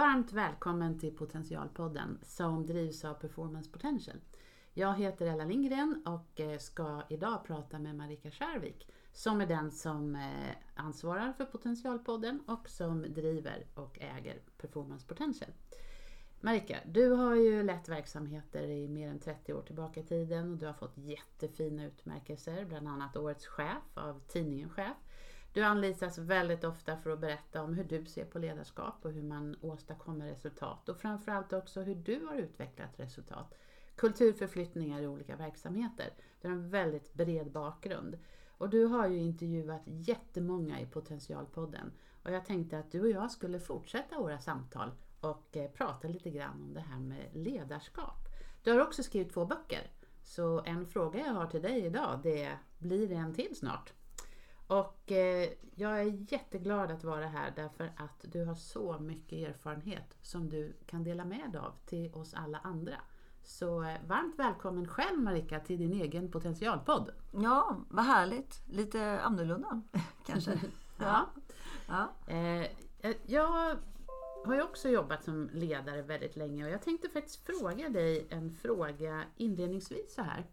Varmt välkommen till Potentialpodden som drivs av Performance Potential. Jag heter Ella Lindgren och eh, ska idag prata med Marika Skärvik som är den som eh, ansvarar för Potentialpodden och som driver och äger Performance Potential. Marika, du har ju lett verksamheter i mer än 30 år tillbaka i tiden och du har fått jättefina utmärkelser, bland annat Årets chef av tidningen Chef. Du anlitas väldigt ofta för att berätta om hur du ser på ledarskap och hur man åstadkommer resultat och framförallt också hur du har utvecklat resultat. Kulturförflyttningar i olika verksamheter. Du har en väldigt bred bakgrund. Och du har ju intervjuat jättemånga i Potentialpodden. Och jag tänkte att du och jag skulle fortsätta våra samtal och eh, prata lite grann om det här med ledarskap. Du har också skrivit två böcker. Så en fråga jag har till dig idag det är, blir det en till snart? Och eh, jag är jätteglad att vara här därför att du har så mycket erfarenhet som du kan dela med dig av till oss alla andra. Så eh, varmt välkommen själv Marika till din egen potentialpodd. Ja, vad härligt. Lite annorlunda kanske. ja. ja. Eh, jag har ju också jobbat som ledare väldigt länge och jag tänkte faktiskt fråga dig en fråga inledningsvis så här.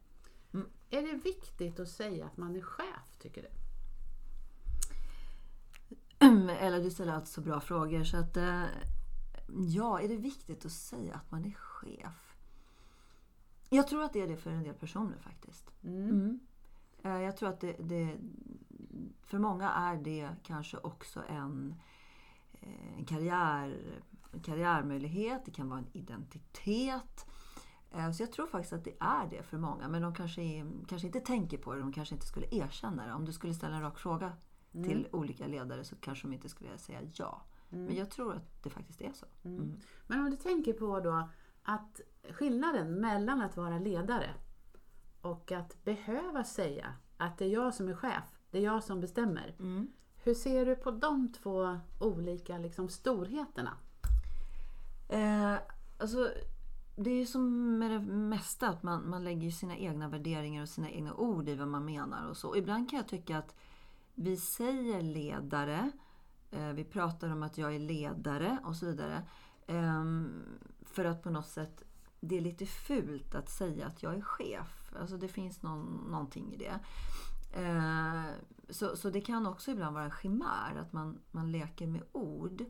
Mm. Är det viktigt att säga att man är chef, tycker du? Eller du ställer alltid så bra frågor. Så att, eh, ja, är det viktigt att säga att man är chef? Jag tror att det är det för en del personer faktiskt. Mm. Mm. Eh, jag tror att det, det, för många är det kanske också en, eh, en, karriär, en karriärmöjlighet. Det kan vara en identitet. Så jag tror faktiskt att det är det för många. Men de kanske, kanske inte tänker på det. De kanske inte skulle erkänna det. Om du skulle ställa en rak fråga mm. till olika ledare så kanske de inte skulle säga ja. Mm. Men jag tror att det faktiskt är så. Mm. mm. Men om du tänker på då att skillnaden mellan att vara ledare och att behöva säga att det är jag som är chef, det är jag som bestämmer. Mm. Hur ser du på de två olika liksom, storheterna? Eh, alltså, det är ju som med det mesta att man, man lägger sina egna värderingar och sina egna ord i vad man menar och så. Ibland kan jag tycka att vi säger ledare, eh, vi pratar om att jag är ledare och så vidare. Ehm, för att på något sätt, det är lite fult att säga att jag är chef. Alltså det finns någon, någonting i det. Eh, så, så det kan också ibland vara en chimär, att man, man leker med ord.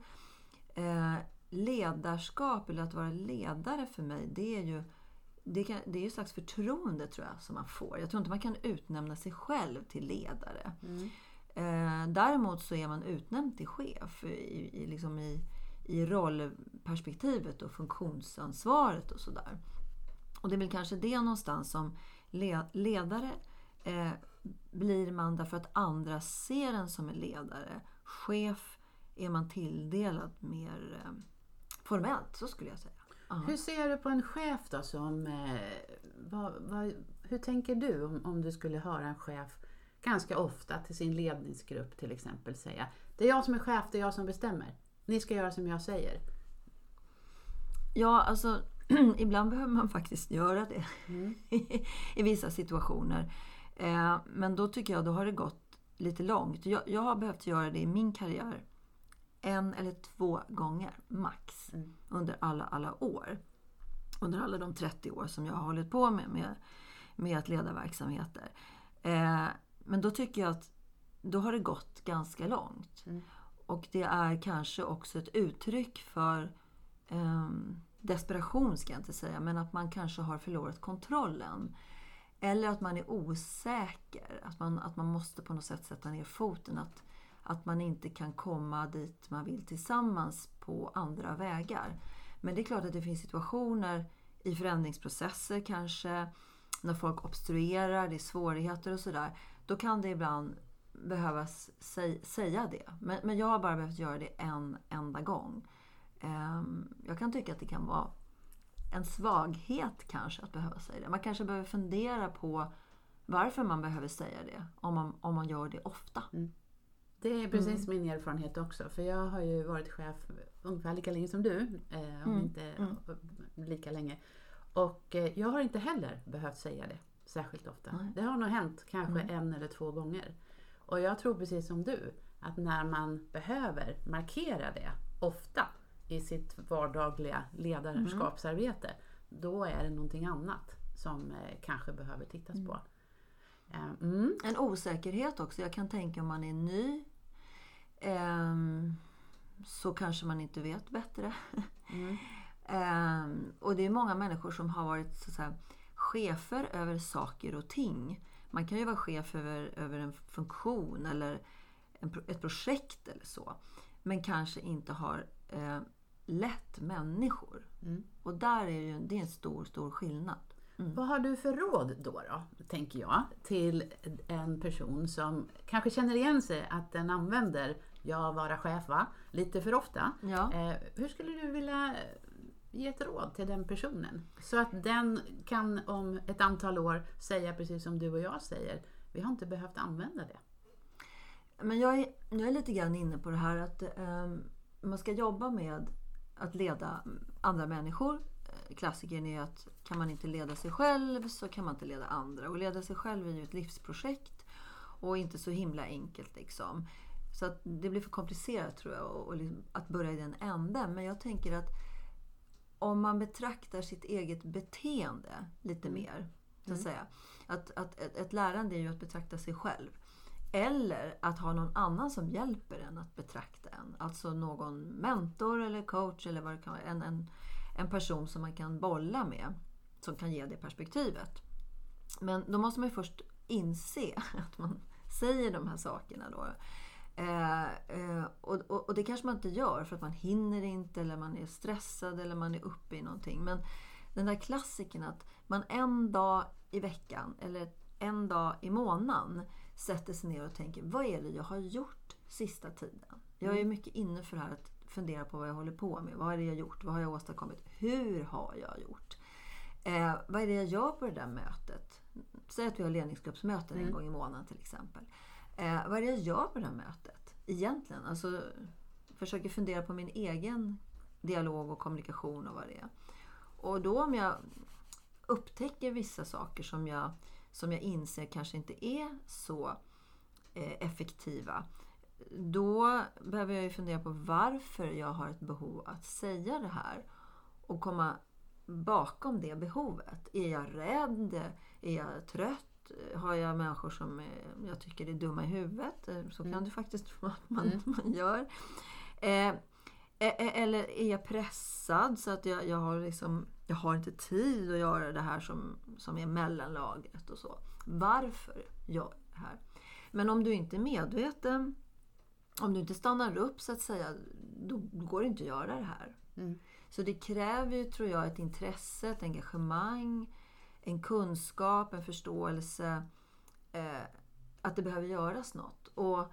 Eh, ledarskap, eller att vara ledare för mig, det är ju det, kan, det är ju ett slags förtroende tror jag som man får. Jag tror inte man kan utnämna sig själv till ledare. Mm. Eh, däremot så är man utnämnd till chef i, i, liksom i, i rollperspektivet och funktionsansvaret och sådär. Och det är väl kanske det någonstans som le, ledare eh, blir man därför att andra ser en som en ledare. Chef är man tilldelad mer eh, formellt, så skulle jag säga. Aha. Hur ser du på en chef då som... Eh, vad, vad, hur tänker du om, om du skulle höra en chef ganska ofta till sin ledningsgrupp till exempel säga Det är jag som är chef, det är jag som bestämmer. Ni ska göra som jag säger. Ja, alltså ibland behöver man faktiskt göra det mm. i vissa situationer. Eh, men då tycker jag då har det gått lite långt. Jag, jag, har behövt göra det i min karriär en eller två gånger max mm. under alla, alla år. Under alla de 30 år som jag har hållit på med, med, med att leda verksamheter. Eh, men då tycker jag att då har det gått ganska långt. Mm. Och det är kanske också ett uttryck för eh, desperation, ska jag inte säga, men att man kanske har förlorat kontrollen. Eller att man är osäker, att man, att man måste på något sätt sätta ner foten. Att, att man inte kan komma dit man vill tillsammans på andra vägar. Men det är klart att det finns situationer i förändringsprocesser kanske, när folk obstruerar, det är svårigheter och sådär då kan det ibland behövas säga det. Men, men jag har bara behövt göra det en enda gång. Um, jag kan tycka att det kan vara en svaghet kanske att behöva säga det. Man kanske behöver fundera på varför man behöver säga det om man, om man gör det ofta. Mm. Det är precis mm. min erfarenhet också. För jag har ju varit chef ungefär lika länge som du. Eh, om mm. inte mm. lika länge. Och eh, jag har inte heller behövt säga det särskilt ofta. Nej. Det har nog hänt kanske mm. en eller två gånger. Och jag tror precis som du, att när man behöver markera det ofta, i sitt vardagliga ledarskapsarbete, då är det någonting annat som eh, kanske behöver tittas på. Eh, mm. En osäkerhet också. Jag kan tänka om man är ny ehm, så kanske man inte vet bättre. Mm. Ehm, och det är många människor som har varit så att säga, chefer över saker och ting. Man kan ju vara chef över, över en funktion eller en, ett projekt eller så. Men kanske inte har eh, lett människor. Mm. Och där är det, ju, det är en stor, stor skillnad. Vad har du för råd då, då, tänker jag, till en person som kanske känner igen sig att den använder jag vara chef va? lite för ofta. Ja. Eh, hur skulle du vilja ge ett råd till den personen? Så att den kan om ett antal år säga precis som du och jag säger, vi har inte behövt använda det. Men jag är, jag är lite grann inne på det här att eh, man ska jobba med att leda andra människor. Klassikern är att kan man inte leda sig själv så kan man inte leda andra. Och leda sig själv är ju ett livsprojekt och inte så himla enkelt liksom. Så att det blir för komplicerat tror jag och, och liksom att börja i den änden. Men jag tänker att om man betraktar sitt eget beteende lite mer. Så att, säga. Att, att ett, ett lärande är ju att betrakta sig själv. Eller att ha någon annan som hjälper en att betrakta en. Alltså någon mentor eller coach eller vad det kan vara. En, en, en person som man kan bolla med. Som kan ge det perspektivet. Men då måste man ju först inse att man säger de här sakerna då. Eh, eh, och, och, och det kanske man inte gör för att man hinner inte eller man är stressad eller man är uppe i någonting. Men den där klassiken att man en dag i veckan eller en dag i månaden sätter sig ner och tänker vad är det jag har gjort sista tiden? Jag är mycket inne för det här att fundera på vad jag håller på med. Vad är det jag gjort? Vad har jag åstadkommit? Hur har jag gjort? Eh, vad är det jag gör på det där mötet? Säg att vi har ledningsgruppsmöten en gång i månaden till exempel. Eh, vad är det jag gör på det här mötet? Egentligen. Alltså, försöker fundera på min egen dialog och kommunikation och vad det är. Och då om jag upptäcker vissa saker som jag, som jag inser kanske inte är så eh, effektiva. Då behöver jag ju fundera på varför jag har ett behov att säga det här. Och komma bakom det behovet. Är jag rädd? Är jag trött? Har jag människor som eh, jag tycker är dumma i huvudet? Eh, Så kan det faktiskt vara att man, man gör. Eh, eh, eller är jag pressad så att jag, jag, har liksom, jag har inte tid att göra det här som, som är mellanlagret och så. Varför gör jag det här? Men om du inte är medveten, om du inte stannar upp så att säga, då går det inte att göra det här. Mm. Så det kräver ju, tror jag, ett intresse, ett engagemang, en kunskap, en förståelse eh, att det behöver göras något. Och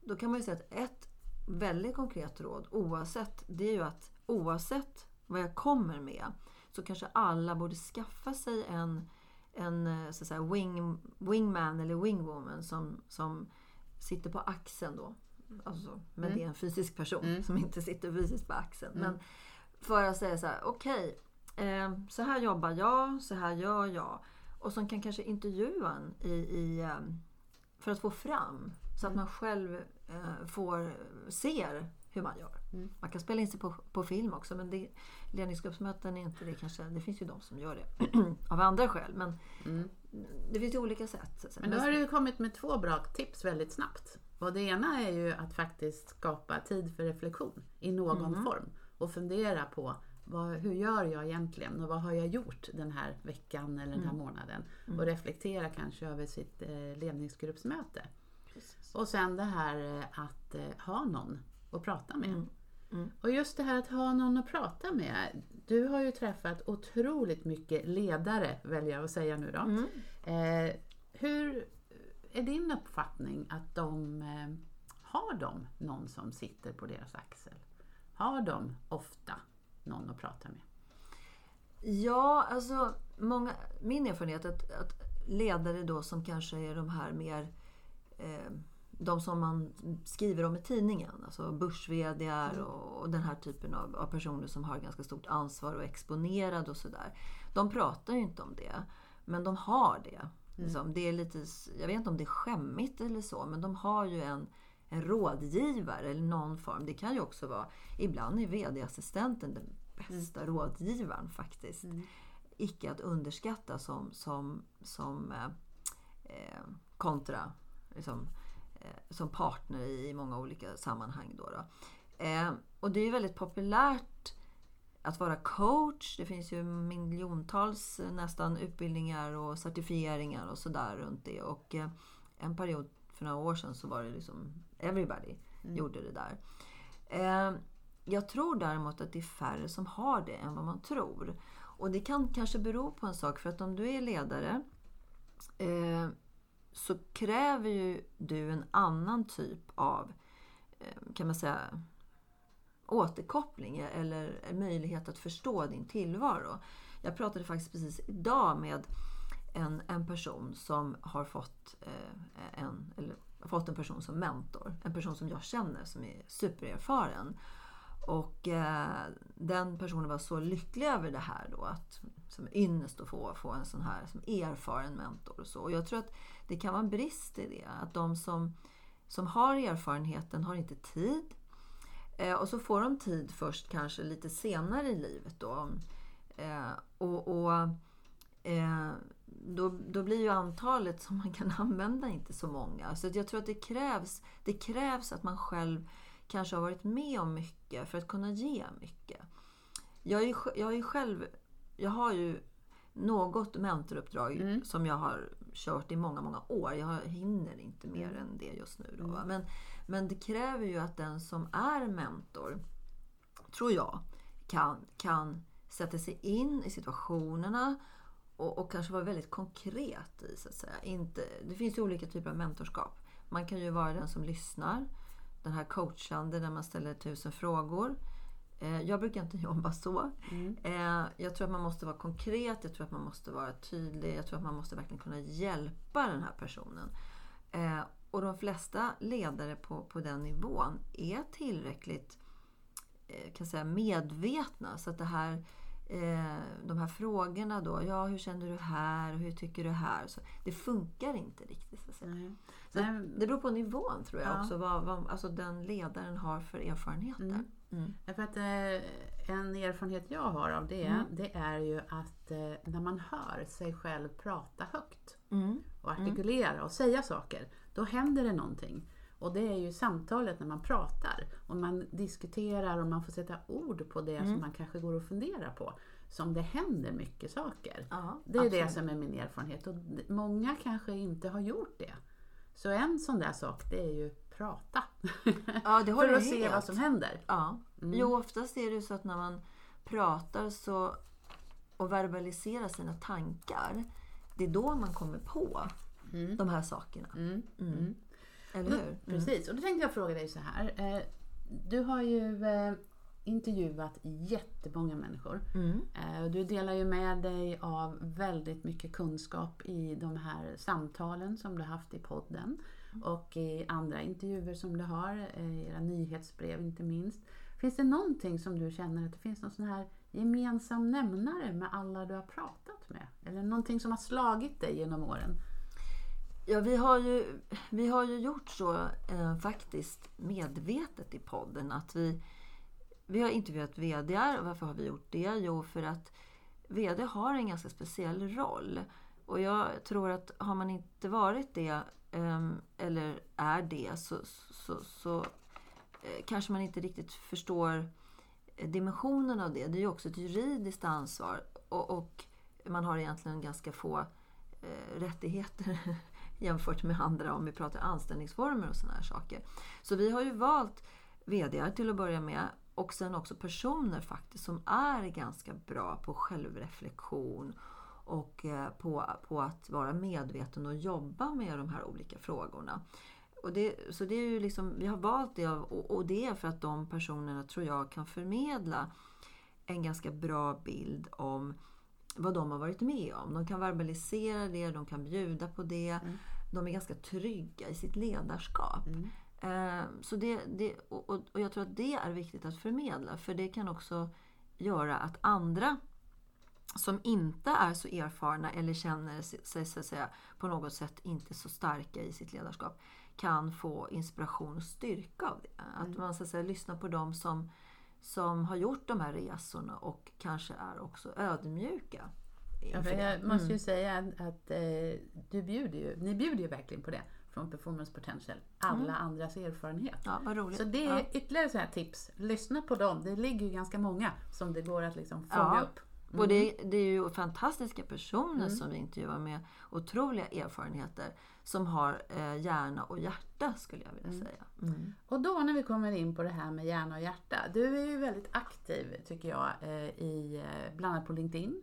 då kan man ju säga att ett väldigt konkret råd, oavsett, det är ju att oavsett vad jag kommer med så kanske alla borde skaffa sig en, en eh, så säga, wing, wingman eller wingwoman som, som sitter på axeln då. Alltså, men det är en fysisk person som inte sitter fysiskt på axeln. Men för att säga så här, okej, eh, så här jobbar jag, så här gör jag. Och som kan kanske intervjua en i, i, eh, för att få fram. Så att man själv eh, får, ser hur man gör. Man kan spela in sig på, på film också men det, ledningsgruppsmöten är inte det kanske. Det finns ju de som gör det av andra skäl. Men det finns ju olika sätt. Men då har du kommit med två bra tips väldigt snabbt. Och det ena är ju att faktiskt skapa tid för reflektion i någon form och fundera på vad, hur gör jag egentligen och vad har jag gjort den här veckan eller den här månaden? Och reflektera kanske över sitt eh, ledningsgruppsmöte. Och sen det här eh, att eh, ha någon att prata med. Och just det här att ha någon att prata med. Du har ju träffat otroligt mycket ledare, väljer jag att säga nu då. Eh, hur är din uppfattning att de eh, har de någon som sitter på deras axel? Har de ofta någon att prata med? Ja, alltså många, min erfarenhet är att, att ledare då som kanske är de här mer eh, de som man skriver om i tidningen, alltså börs och, och den här typen av, av personer som har ganska stort ansvar och är exponerad och sådär. De pratar ju inte om det, men de har det. Liksom. Det är lite, jag vet inte om det är skämmigt eller så, men de har ju en, en rådgivare eller någon form. Det kan ju också vara, ibland är VD-assistenten den bästa mm. rådgivaren faktiskt. Mm. Icke att underskatta som, som, som eh, eh kontra liksom, eh, som partner i många olika sammanhang. Då, då. Eh, och det är väldigt populärt att vara coach. Det finns ju miljontals eh, nästan utbildningar och certifieringar och sådär runt det. Och eh, en period för några år sedan så var det liksom everybody mm. gjorde det där. Eh, jag tror däremot att det är färre som har det än vad man tror. Och det kan kanske bero på en sak. För att om du är ledare så kräver ju du en annan typ av, kan man säga, återkoppling eller möjlighet att förstå din tillvaro. Jag pratade faktiskt precis idag med en, en person som har fått, eh, en, eller, fått en person som mentor. En person som jag känner som är supererfaren. Och eh, den personen var så lycklig över det här då. Att, som ynnest att få, få en sån här som erfaren mentor. Och så. Och jag tror att det kan vara en brist i det. Att de som, som har erfarenheten har inte tid Eh, och så får de tid först kanske lite senare i livet. Då. Eh, och, och eh, då, då blir ju antalet som man kan använda inte så många. Så jag tror att det krävs, det krävs att man själv kanske har varit med om mycket för att kunna ge mycket. Jag, är, jag, är själv, jag har ju något mentoruppdrag mm. som jag har kört i många, många år. Jag hinner inte mer mm. än det just nu. Då, mm. men, men det kräver ju att den som är mentor, tror jag, kan, kan sätta sig in i situationerna och, och kanske vara väldigt konkret i så att säga. Inte, det finns ju olika typer av mentorskap. Man kan ju vara den som lyssnar. Den här coachande där man ställer tusen frågor. Eh, jag brukar inte jobba så. Mm. Eh, jag tror att man måste vara konkret, jag tror att man måste vara tydlig, jag tror att man måste verkligen kunna hjälpa den här personen. Eh, och de flesta ledare på, på den nivån är tillräckligt kan säga, medvetna. Så att det här, de här frågorna då, ja hur känner du här, hur tycker du här? Så det funkar inte riktigt. Så att säga. Mm. Så det beror på nivån tror jag ja. också, vad, vad alltså den ledaren har för erfarenheter. Mm. Mm. För att, eh, en erfarenhet jag har av det, mm. det är ju att eh, när man hör sig själv prata högt mm. och artikulera och säga saker, då händer det någonting. Och det är ju samtalet när man pratar och man diskuterar och man får sätta ord på det som mm. man kanske går och funderar på. Som det händer mycket saker. Ja, det är absolut. det som är min erfarenhet och många kanske inte har gjort det. Så en sån där sak det är ju prata. Ja, det För att se vad som händer. Ja. Mm. Jo, oftast är det så att när man pratar så, och verbaliserar sina tankar, det är då man kommer på mm. de här sakerna. Mm. Mm. mm. Eller hur? Mm. Precis, och då tänkte jag fråga dig så här. Eh, du har ju eh, intervjuat jättemånga människor. Eh, du delar ju med dig av väldigt mycket kunskap i de här samtalen som du haft i podden och i andra intervjuer som du har, eh, era nyhetsbrev inte minst. Finns det någonting som du känner att det finns någon sån här gemensam nämnare med alla du har pratat med? Eller någonting som har slagit dig genom åren? Ja, vi har ju, vi har ju gjort så eh, faktiskt medvetet i podden att vi, vi har intervjuat VD. Varför har vi gjort det? Jo, för att VD har en ganska speciell roll. Och jag tror att har man inte varit det ehm, eller är det, så, så, så eh, kanske man inte riktigt förstår eh, dimensionen av det. Det är ju också ett juridiskt ansvar och, och man har egentligen ganska få eh, rättigheter jämfört med andra om vi pratar anställningsformer och sådana här saker. Så vi har ju valt VD till att börja med och sen också personer faktiskt som är ganska bra på självreflektion och eh, på, på att vara medveten och jobba med de här olika frågorna. Och det, så det är ju liksom, vi har valt det och, och det är för att de personerna tror jag kan förmedla en ganska bra bild om vad de har varit med om. De kan verbalisera det, de kan bjuda på det. Mm. De är ganska trygga i sitt ledarskap. Mm. Eh, så det, det, och, och jag tror att det är viktigt att förmedla för det kan också göra att andra som inte är så erfarna eller känner sig så att säga, på något sätt inte så starka i sitt ledarskap kan få inspiration och styrka av det. Att mm. man så att säga, lyssnar på dem som, som har gjort de här resorna och kanske är också ödmjuka. Ja, jag måste ju mm. säga att, att eh, du bjuder ju, ni bjuder ju verkligen på det från Performance Potential. Alla mm. andras erfarenhet. Ja, vad roligt. Så det är ja. ytterligare så här tips. Lyssna på dem. Det ligger ju ganska många som det går att liksom fånga ja. upp. Mm. Och det, det, är ju fantastiska personer mm. som vi intervjuar med otroliga erfarenheter. Som har eh, hjärna och hjärta skulle jag vilja mm. säga. Mm. Och då när vi kommer in på det här med hjärna och hjärta. Du är ju väldigt aktiv tycker jag, eh, i, eh, bland annat på LinkedIn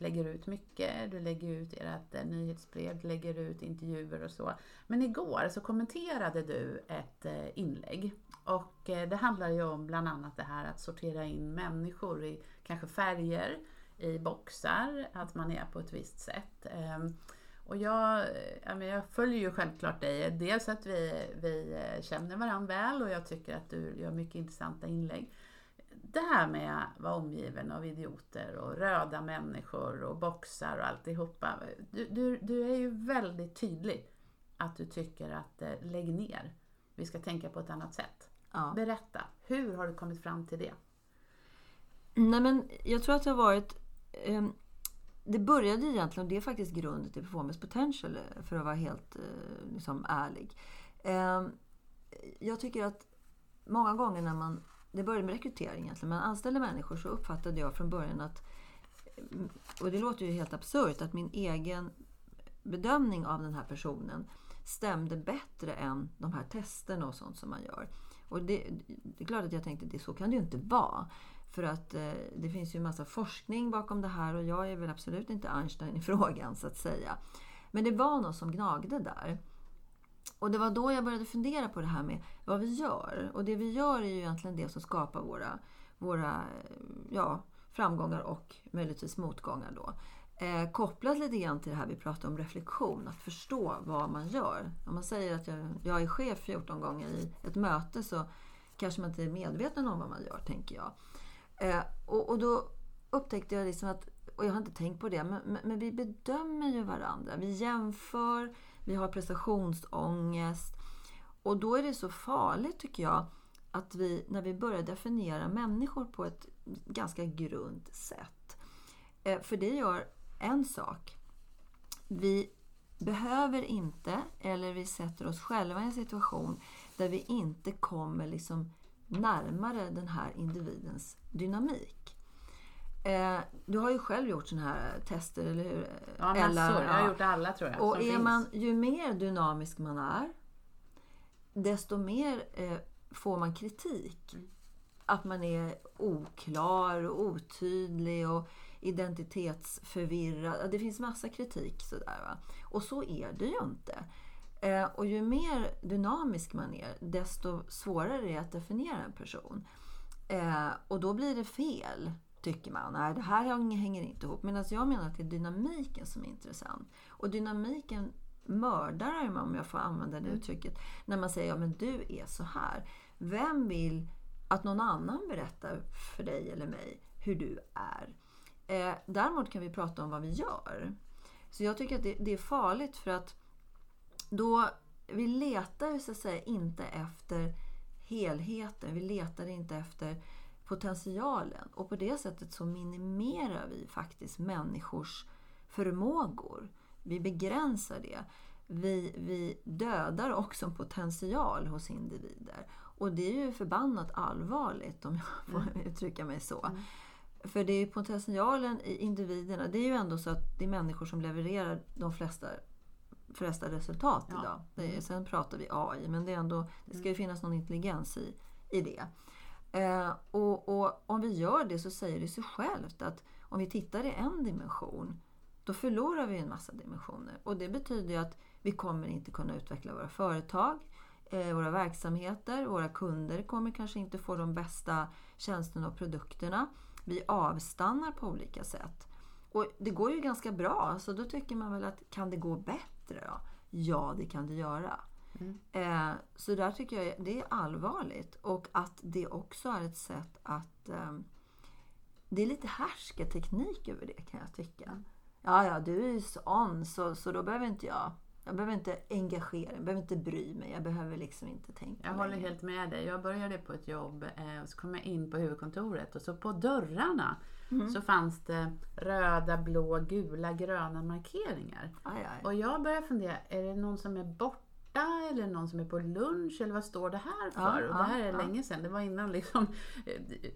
lägger ut mycket, du lägger ut ert eh, nyhetsbrev, du lägger ut intervjuer och så. Men igår så kommenterade du ett eh, inlägg och eh, det handlar ju om bland annat det här att sortera in människor i kanske färger, i boxar, att man är på ett visst sätt. Ehm, och jag, jag följer ju självklart dig, dels att vi, vi känner varandra väl och jag tycker att du gör mycket intressanta inlägg det här med att vara omgiven av idioter och röda människor och boxar och alltihopa. Du, du, du är ju väldigt tydlig att du tycker att eh, lägg ner. Vi ska tänka på ett annat sätt. Ja. Berätta, hur har du kommit fram till det? Nej men jag tror att det har varit eh, Det började egentligen, och det är faktiskt grunden till Performance Potential eh, för att vara helt eh, liksom ärlig. Eh, jag tycker att många gånger när man det började med rekrytering egentligen. Man anställde människor så uppfattade jag från början att, och det låter ju helt absurt, att min egen bedömning av den här personen stämde bättre än de här testerna och sånt som man gör. Och det, det är klart att jag tänkte att så kan det ju inte vara. För att eh, det finns ju en massa forskning bakom det här och jag är väl absolut inte Einstein i frågan så att säga. Men det var något som gnagde där. Och det var då jag började fundera på det här med vad vi gör. Och det vi gör är ju egentligen det som skapar våra, våra ja, framgångar och möjligtvis motgångar då. Eh, kopplat lite grann till det här vi pratade om reflektion, att förstå vad man gör. Om man säger att jag, jag är chef 14 gånger i ett möte så kanske man inte är medveten om vad man gör, tänker jag. Eh, och, och, då upptäckte jag liksom att, och jag har inte tänkt på det, men, men, men vi bedömer ju varandra. Vi jämför, vi har prestationsångest. Och då är det så farligt tycker jag att vi, när vi börjar definiera människor på ett ganska grunt sätt. Eh, för det gör en sak. Vi behöver inte, eller vi sätter oss själva i en situation där vi inte kommer liksom närmare den här individens dynamik. Eh, du har ju själv gjort sådana här tester, eller hur? Ja, massor. Eller, jag har gjort alla tror jag. Och är man, ju mer dynamisk man är, desto mer eh, får man kritik. Mm. Att man är oklar och otydlig och identitetsförvirrad. Det finns massa kritik sådär. Va? Och så är det ju inte. Eh, och ju mer dynamisk man är, desto svårare är det att definiera en person. Eh, och då blir det fel tycker man. Nej, det här hänger inte ihop. Medan jag menar att det är dynamiken som är intressant. Och dynamiken mördar man, om jag får använda det mm. uttrycket, när man säger ja men du är så här. Vem vill att någon annan berättar för dig eller mig hur du är? Eh, däremot kan vi prata om vad vi gör. Så jag tycker att det, det är farligt för att då vi letar så att säga inte efter helheten. Vi letar inte efter potentialen. Och på det sättet så minimerar vi faktiskt människors förmågor. Vi begränsar det. Vi, vi dödar också en potential hos individer. Och det är ju förbannat allvarligt om jag får mm. uttrycka mig så. Mm. För det är potentialen i individerna. Det är ju ändå så att det är människor som levererar de flesta, flesta resultat ja. idag. Är, mm. sen pratar vi AI, men det, är ändå, det ska ju mm. finnas någon intelligens i, i det. Eh, och, och, om vi gör det så säger det sig självt att om vi tittar i en dimension då förlorar vi en massa dimensioner. Och det betyder ju att vi kommer inte kunna utveckla våra företag, eh, våra verksamheter, våra kunder kommer kanske inte få de bästa tjänsterna och produkterna. Vi avstannar på olika sätt. Och det går ju ganska bra, så då tycker man väl att kan det gå bättre då? Ja, det kan det göra. Mm. Eh, så där tycker jag det är allvarligt. Och att det också är ett sätt att eh, det är lite härskarteknik över det kan jag tycka. Ja, ja, du är ju sån så, så då behöver inte jag jag behöver inte engagera jag behöver inte bry mig. Jag behöver liksom inte tänka Jag håller helt med dig. Jag började på ett jobb eh, och så kom jag in på huvudkontoret och så på dörrarna Mm. så fanns det röda, blå, gula, gröna markeringar. Aj, aj. Och jag började fundera, är det någon som är borta eller någon som är på lunch eller vad står det här för? Ja, och det här är ja. länge sedan, det var innan liksom.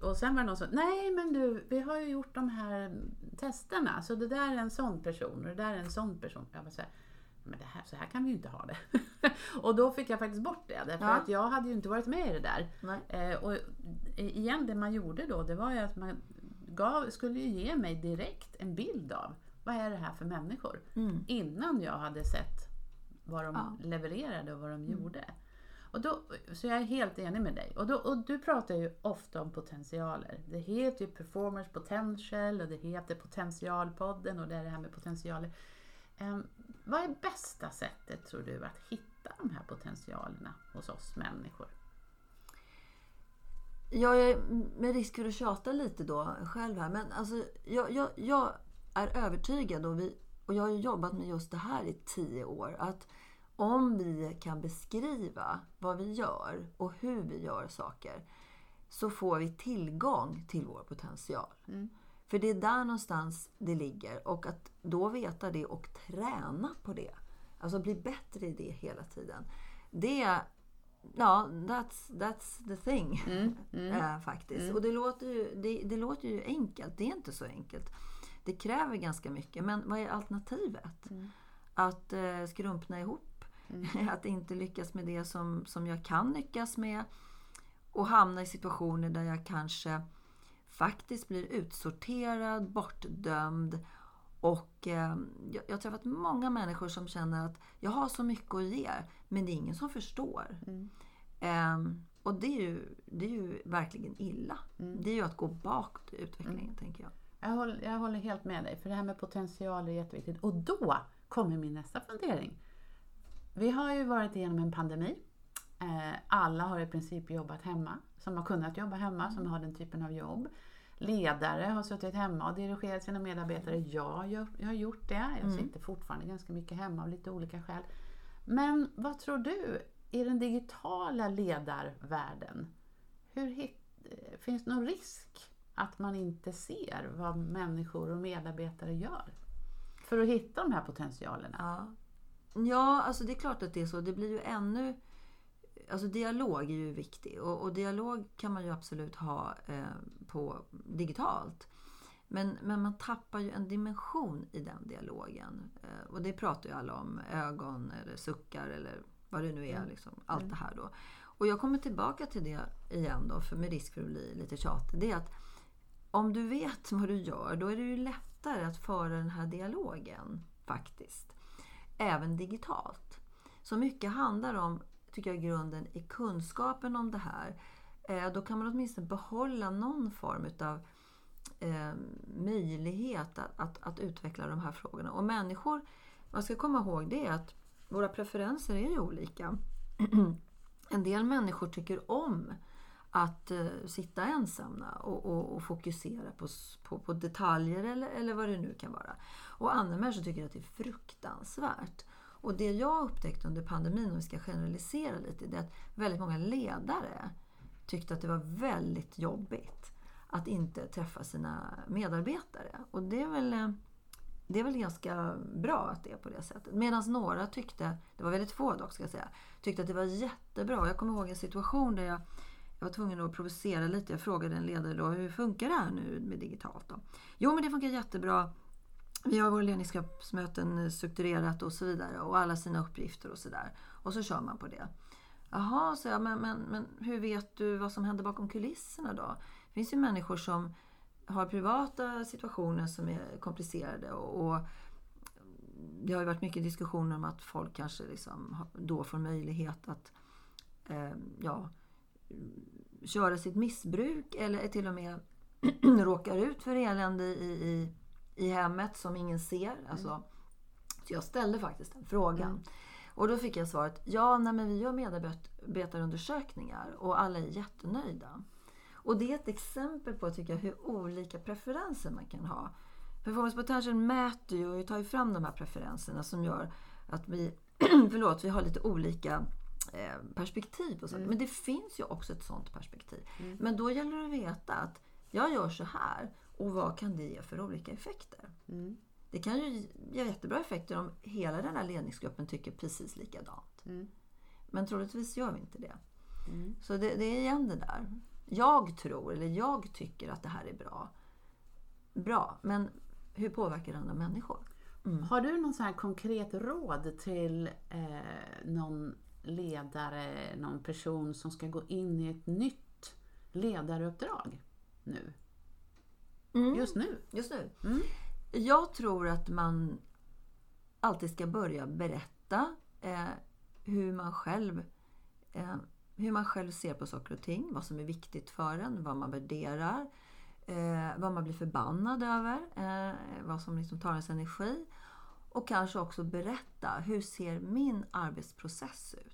Och sen var det någon som, nej men du, vi har ju gjort de här testerna så det där är en sån person och det där är en sån person. Jag var så här, men det här, så här kan vi ju inte ha det. och då fick jag faktiskt bort det, därför Ja. att jag hade ju inte varit med i det där. Eh, och igen, det man gjorde då, det var ju att man gav, skulle ge mig direkt en bild av vad är det här för människor? Mm. Innan jag hade sett vad de Ja. Mm. levererade och vad de gjorde. Och då, så jag är helt enig med dig. Och, då, och du pratar ju ofta om potentialer. Det heter ju performance potential och det heter potentialpodden och det är det här med potentialer. Em, vad är bästa sättet tror du att hitta de här potentialerna hos oss människor? Jag är med risk för att tjata lite då själv här. Men alltså, jag, jag, jag är övertygad och, vi, och jag har ju jobbat med just det här i tio år. Att om vi kan beskriva vad vi gör och hur vi gör saker så får vi tillgång till vår potential. Mm. För det är där någonstans det ligger. Och att då veta det och träna på det. Alltså bli bättre i det hela tiden. Det är, ja, that's, that's the thing. Mm, mm. Eh, faktiskt. Och det låter, ju, det, det låter ju enkelt. Det är inte så enkelt. Det kräver ganska mycket. Men vad är alternativet? Mm. Att eh, skrumpna ihop. att inte lyckas med det som, som jag kan lyckas med. Och hamna i situationer där jag kanske faktiskt blir utsorterad, bortdömd. Och eh, jag, jag har träffat många människor som känner att jag har så mycket att ge, men det är ingen som förstår. Mm. Ehm, och det är, ju, det är ju verkligen illa. Mm. Det är ju att gå bakåt i utvecklingen, tänker jag. Jag håller, jag håller helt med dig, för det här med potential är jätteviktigt. Och då kommer min nästa fundering. Vi har ju varit igenom en pandemi. Eh, alla har i princip jobbat hemma, som har kunnat jobba hemma, som har den typen av jobb. Ledare har suttit hemma och dirigerat sina medarbetare. Ja, jag, jag har gjort det. Jag Mm. sitter fortfarande ganska mycket hemma av lite olika skäl. Men vad tror du, i den digitala ledarvärlden, hur hit, eh, finns det någon risk att man inte ser vad människor och medarbetare gör? För att hitta de här potentialerna. Ja. ja, alltså det är klart att det är så. Det blir ju ännu... Alltså dialog är ju viktig och, och dialog kan man ju absolut ha eh, på digitalt. Men, men man tappar ju en dimension i den dialogen. Eh, och det pratar ju alla om. Ögon eller suckar eller vad det nu är. Liksom, allt det här då. Och jag kommer tillbaka till det igen då, för med risk för att bli lite tjatig. Det är att om du vet vad du gör, då är det ju lättare att föra den här dialogen faktiskt. Även digitalt. Så mycket handlar om, tycker jag, i grunden i kunskapen om det här. Eh, då kan man åtminstone behålla någon form utav eh, möjlighet att, att, att utveckla de här frågorna. Och människor, man ska komma ihåg det att våra preferenser är ju olika. en del människor tycker om att eh, sitta ensamma och, och, och fokusera på, på, på detaljer eller, eller vad det nu kan vara. Och andra människor tycker att det är fruktansvärt. Och det jag upptäckte under pandemin, om vi ska generalisera lite, det är att väldigt många ledare tyckte att det var väldigt jobbigt att inte träffa sina medarbetare. Och det är väl, eh, det är väl ganska bra att det är på det sättet. Medan några tyckte, det var väldigt få dock ska jag säga, tyckte att det var jättebra. Jag kommer ihåg en situation där jag, jag var tvungen att provocera lite. Jag frågade en ledare då, hur funkar det här nu med digitalt? Då? Jo men det funkar jättebra. Vi har våra ledningsgruppsmöten strukturerat och så vidare och alla sina uppgifter och så där. Och så kör man på det. Jaha, så jag, men, men, men hur vet du vad som händer bakom kulisserna då? Det finns ju människor som har privata situationer som är komplicerade och, och det har ju varit mycket diskussioner om att folk kanske liksom då får möjlighet att eh, ja, köra sitt missbruk eller till och med råkar ut för elände i, i, i hemmet som ingen ser. Alltså, så jag ställde faktiskt den frågan. Och då fick jag svaret, ja nej, men vi gör medarbetarundersökningar och alla är jättenöjda. Och det är ett exempel på tycker jag, hur olika preferenser man kan ha. Performance potential mäter ju och tar ju fram de här preferenserna som gör att vi, förlåt, vi har lite olika perspektiv på saker. Mm. Men det finns ju också ett sånt perspektiv. Mm. Men då gäller det att veta att jag gör så här och vad kan det ge för olika effekter? Mm. Det kan ju ge jättebra effekter om hela den här ledningsgruppen tycker precis likadant. Mm. Men troligtvis gör vi inte det. Mm. Så det, det, är igen det där. Jag tror, eller jag tycker att det här är bra. Bra, men hur påverkar det andra människor? Mm. Har du någon sån konkret råd till eh, någon ledare, någon person som ska gå in i ett nytt ledaruppdrag nu? Mm. Just nu? Just nu. Mm. Jag tror att man alltid ska börja berätta eh, hur, man själv, eh, hur man själv ser på saker och ting. Vad som är viktigt för en, vad man värderar, eh, vad man blir förbannad över, eh, vad som liksom tar ens energi. Och kanske också berätta, hur ser min arbetsprocess ut?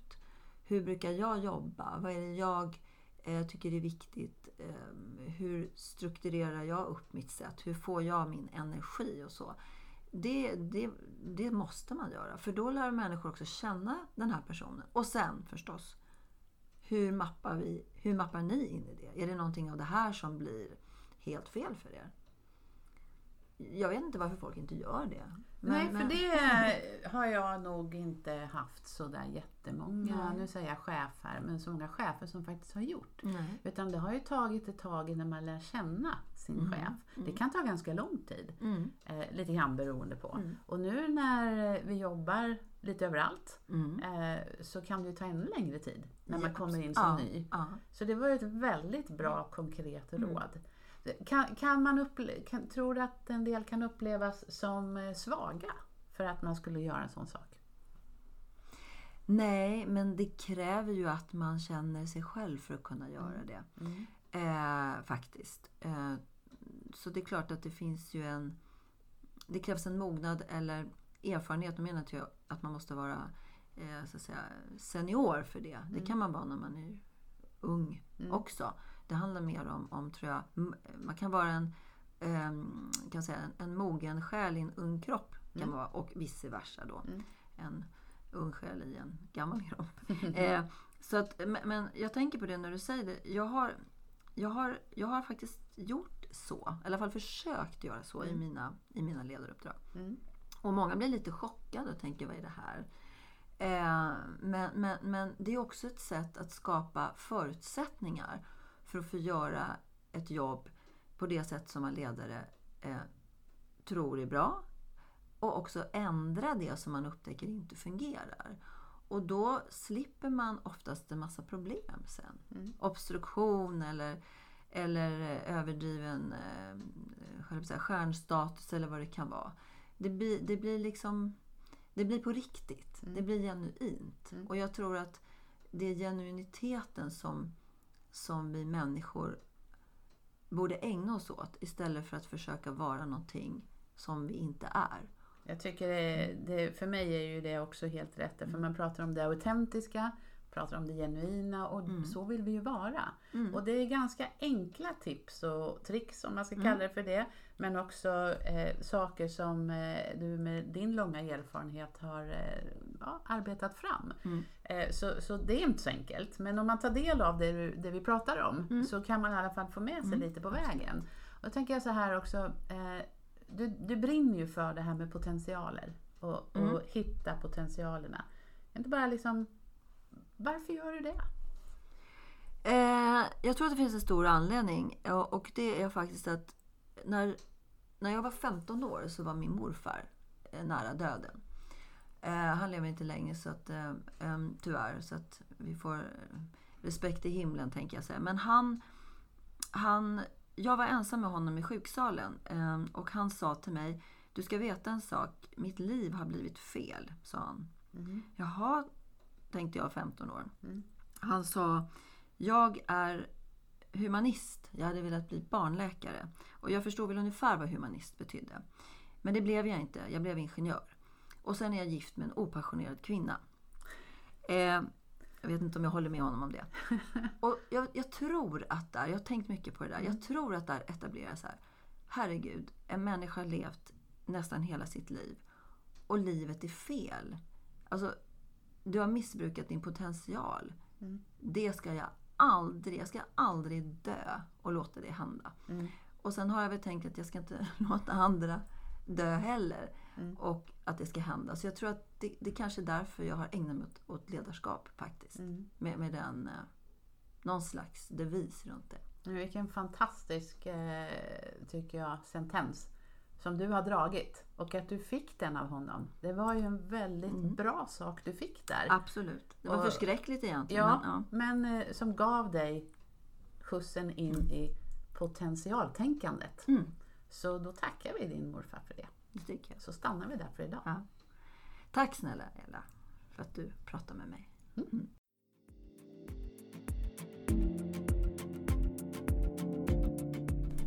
Hur brukar jag jobba? Vad är det jag eh, tycker är viktigt? Eh, hur strukturerar jag upp mitt sätt? Hur får jag min energi och så? Det, det, det måste man göra, för då lär människor också känna den här personen. Och sen förstås, hur mappar, vi, hur mappar ni in i det? Är det någonting av det här som blir helt fel för er? Jag vet inte varför folk inte gör det. Nej, för det har jag nog inte haft så där jättemånga, Nej. nu säger jag chefer, men så många chefer som faktiskt har gjort. Nej. Utan det har ju tagit ett tag innan man lär känna sin mm. chef. Mm. Det kan ta ganska lång tid. Mm. Eh, lite grann beroende på. Mm. Och nu när vi jobbar lite överallt mm. eh, så kan det ju ta ännu längre tid när man kommer in som ja. ny. Ja. Så det var ett väldigt bra konkret mm. råd. Kan, kan man upple- kan, tror du att en del kan upplevas som eh, svaga för att man skulle göra en sån sak? Nej, men det kräver ju att man känner sig själv för att kunna göra mm. det. Mm. Eh, faktiskt. Eh, så det är klart att det finns ju en... Det krävs en mognad eller erfarenhet. Då menar jag att man måste vara eh, så att säga, senior för det. Det mm. kan man vara när man är ung mm. också. Det handlar mer om, om tror jag, man kan vara en, um, kan säga, en, en mogen själ i en ung kropp. Kan mm. vara, och vice versa då. Mm. En ung själ i en gammal kropp. eh, så att, men jag tänker på det när du säger det. Jag har, jag har, jag har faktiskt gjort så. I alla fall försökt göra så mm. i, mina, i mina ledaruppdrag. Mm. Och många blir lite chockade och tänker, vad är det här? Eh, men, men, men det är också ett sätt att skapa förutsättningar för att få göra ett jobb på det sätt som man ledare eh, tror är bra. Och också ändra det som man upptäcker inte fungerar. Och då slipper man oftast en massa problem sen. Mm. Obstruktion eller, eller överdriven eh, säga, stjärnstatus eller vad det kan vara. Det blir, det blir liksom det blir på riktigt. Mm. Det blir genuint. Mm. Och jag tror att det är genuiniteten som som vi människor borde ägna oss åt istället för att försöka vara någonting som vi inte är. Jag tycker det, det, för mig är ju det också helt rätt. För mm. man pratar om det autentiska, pratar om det genuina och mm. så vill vi ju vara. Mm. Och det är ganska enkla tips och tricks om man ska mm. kalla det för det. Men också eh, saker som eh, du med din långa erfarenhet har eh, ja, arbetat fram. Mm. Eh, så, så det är inte så enkelt. Men om man tar del av det, det vi pratar om mm. så kan man i alla fall få med sig lite på vägen. Och då tänker jag så här också. Eh, du, du brinner ju för det här med potentialer och, och hitta potentialerna. Inte bara liksom varför gör du det? Eh, jag tror att det finns en stor anledning. Och det är faktiskt att när, när jag var 15 år så var min morfar eh, nära döden. Eh, han lever inte längre så att, eh, tyvärr. Så att vi får respekt i himlen tänker jag säga. Men han, han, jag var ensam med honom i sjuksalen. Eh, och han sa till mig, du ska veta en sak. Mitt liv har blivit fel, sa han. Mm. Jaha, tänkte jag 15 år. Mm. Han sa, jag är humanist. Jag hade velat bli barnläkare. Och jag förstod väl ungefär vad humanist betydde. Men det blev jag inte. Jag blev ingenjör. Och sen är jag gift med en opassionerad kvinna. Eh, Jag vet inte om jag håller med honom om det. Och jag, jag tror att där, jag har tänkt mycket på det där, jag tror att där etableras här. Herregud, en människa har levt nästan hela sitt liv och livet är fel. Alltså, du har missbrukat din potential. Det ska jag aldrig, jag ska aldrig dö och låta det hända. Och sen har jag väl tänkt att jag ska inte låta andra dö heller. Och att det ska hända. Så jag tror att det, det kanske är därför jag har ägnat mig åt, åt ledarskap faktiskt. Med, med den, eh, någon slags devis runt det. Vilken fantastisk, eh, tycker jag, sentens som du har dragit. Och att du fick den av honom. Det var ju en väldigt bra sak du fick där. Absolut. Det var Och- förskräckligt egentligen. Ja, Men, men eh, som gav dig skjutsen in i potentialtänkandet. Mm. Så då tackar vi din morfar för det. det. Så stannar vi där för idag. Ja. Tack snälla Ella för att du pratar med mig.